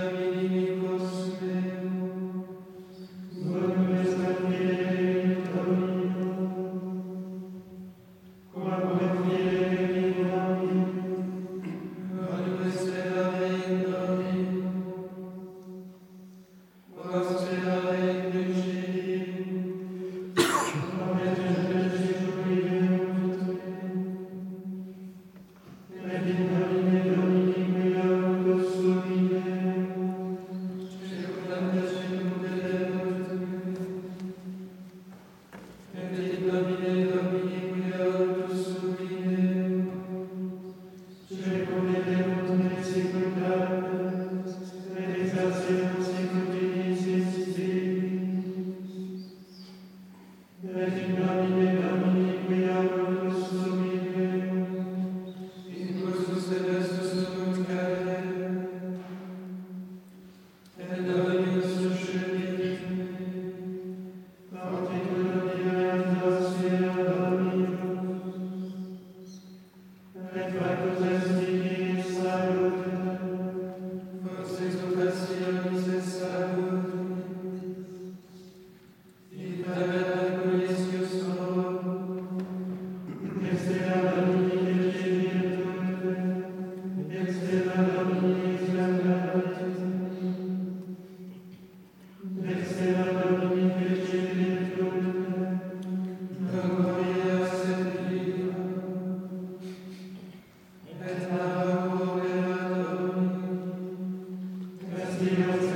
Domini Salve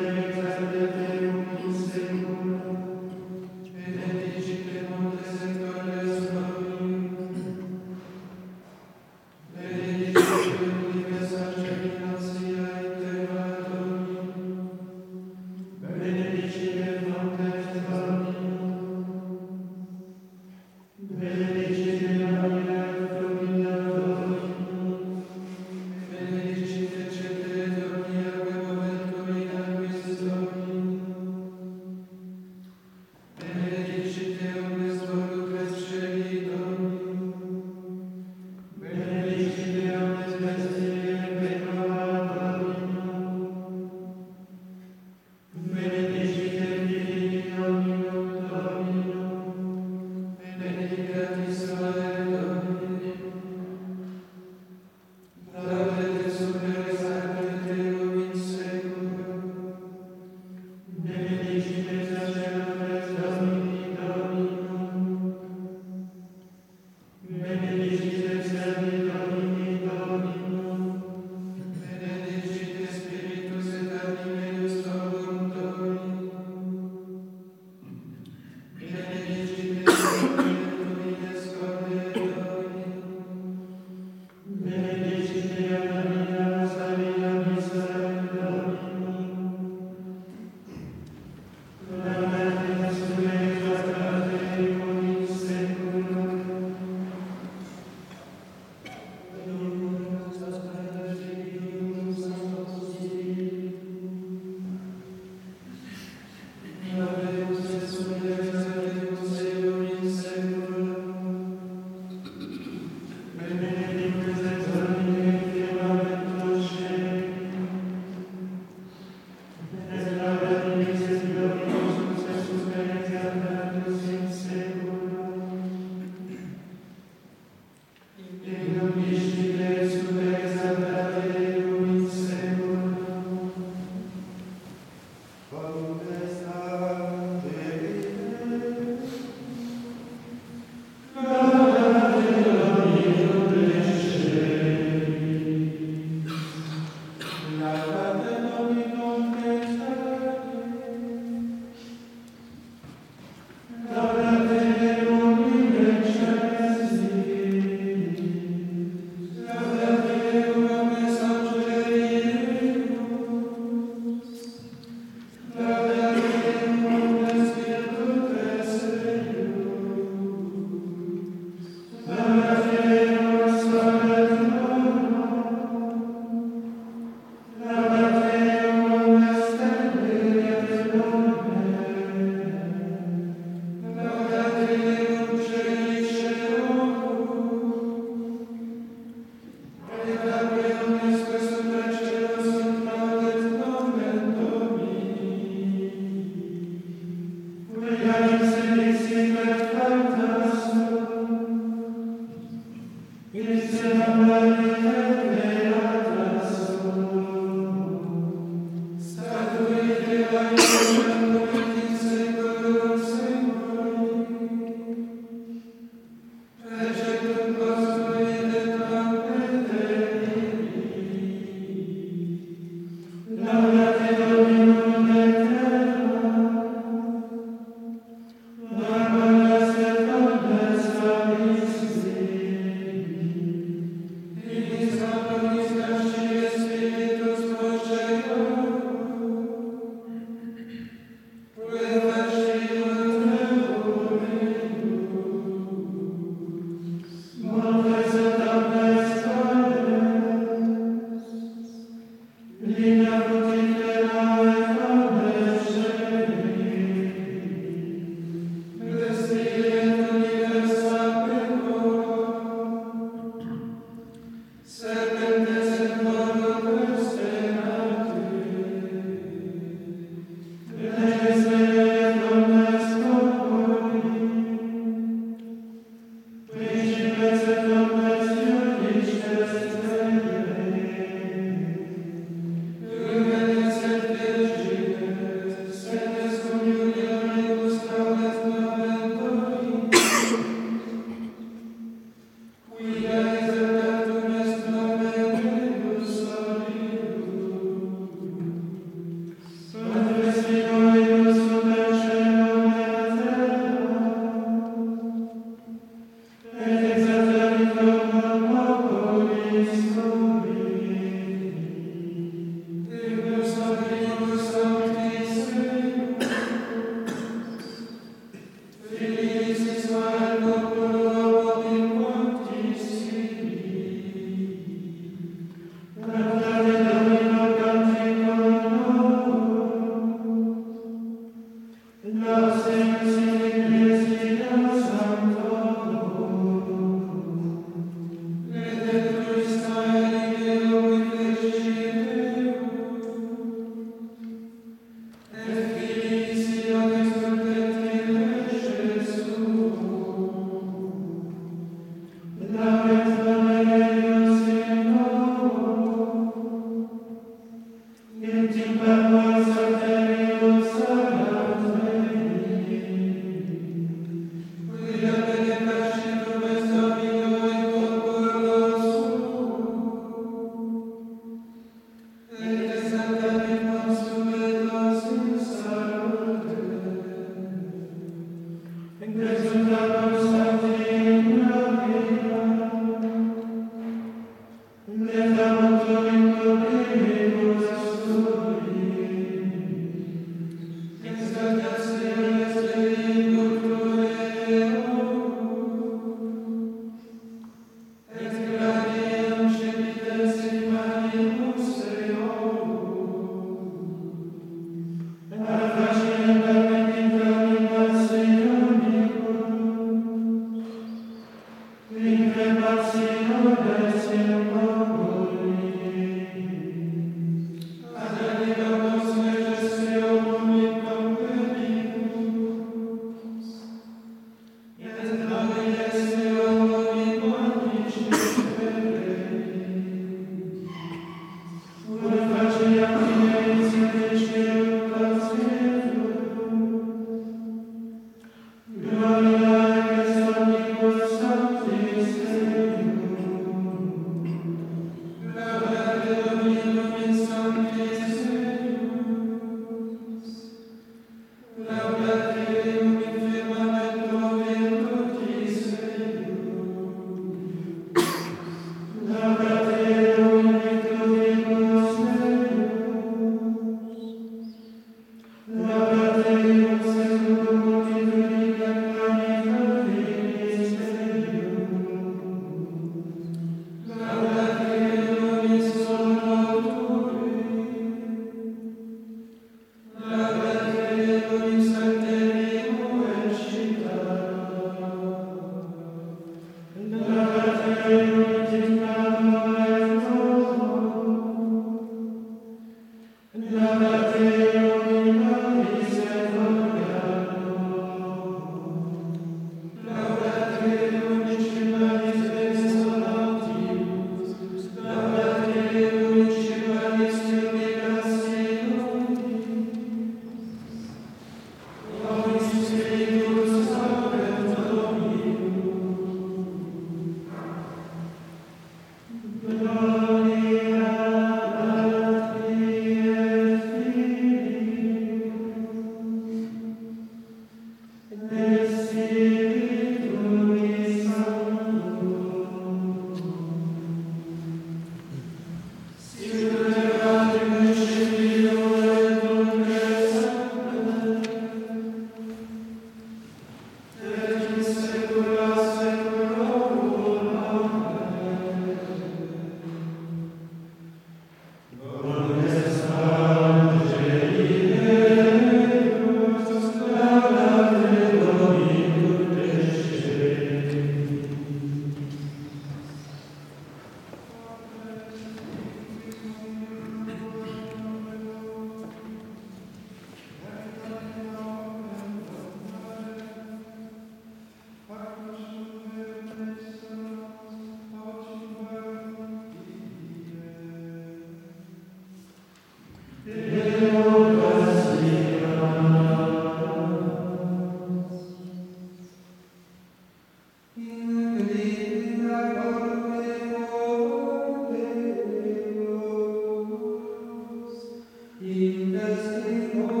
Lord.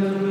Amen.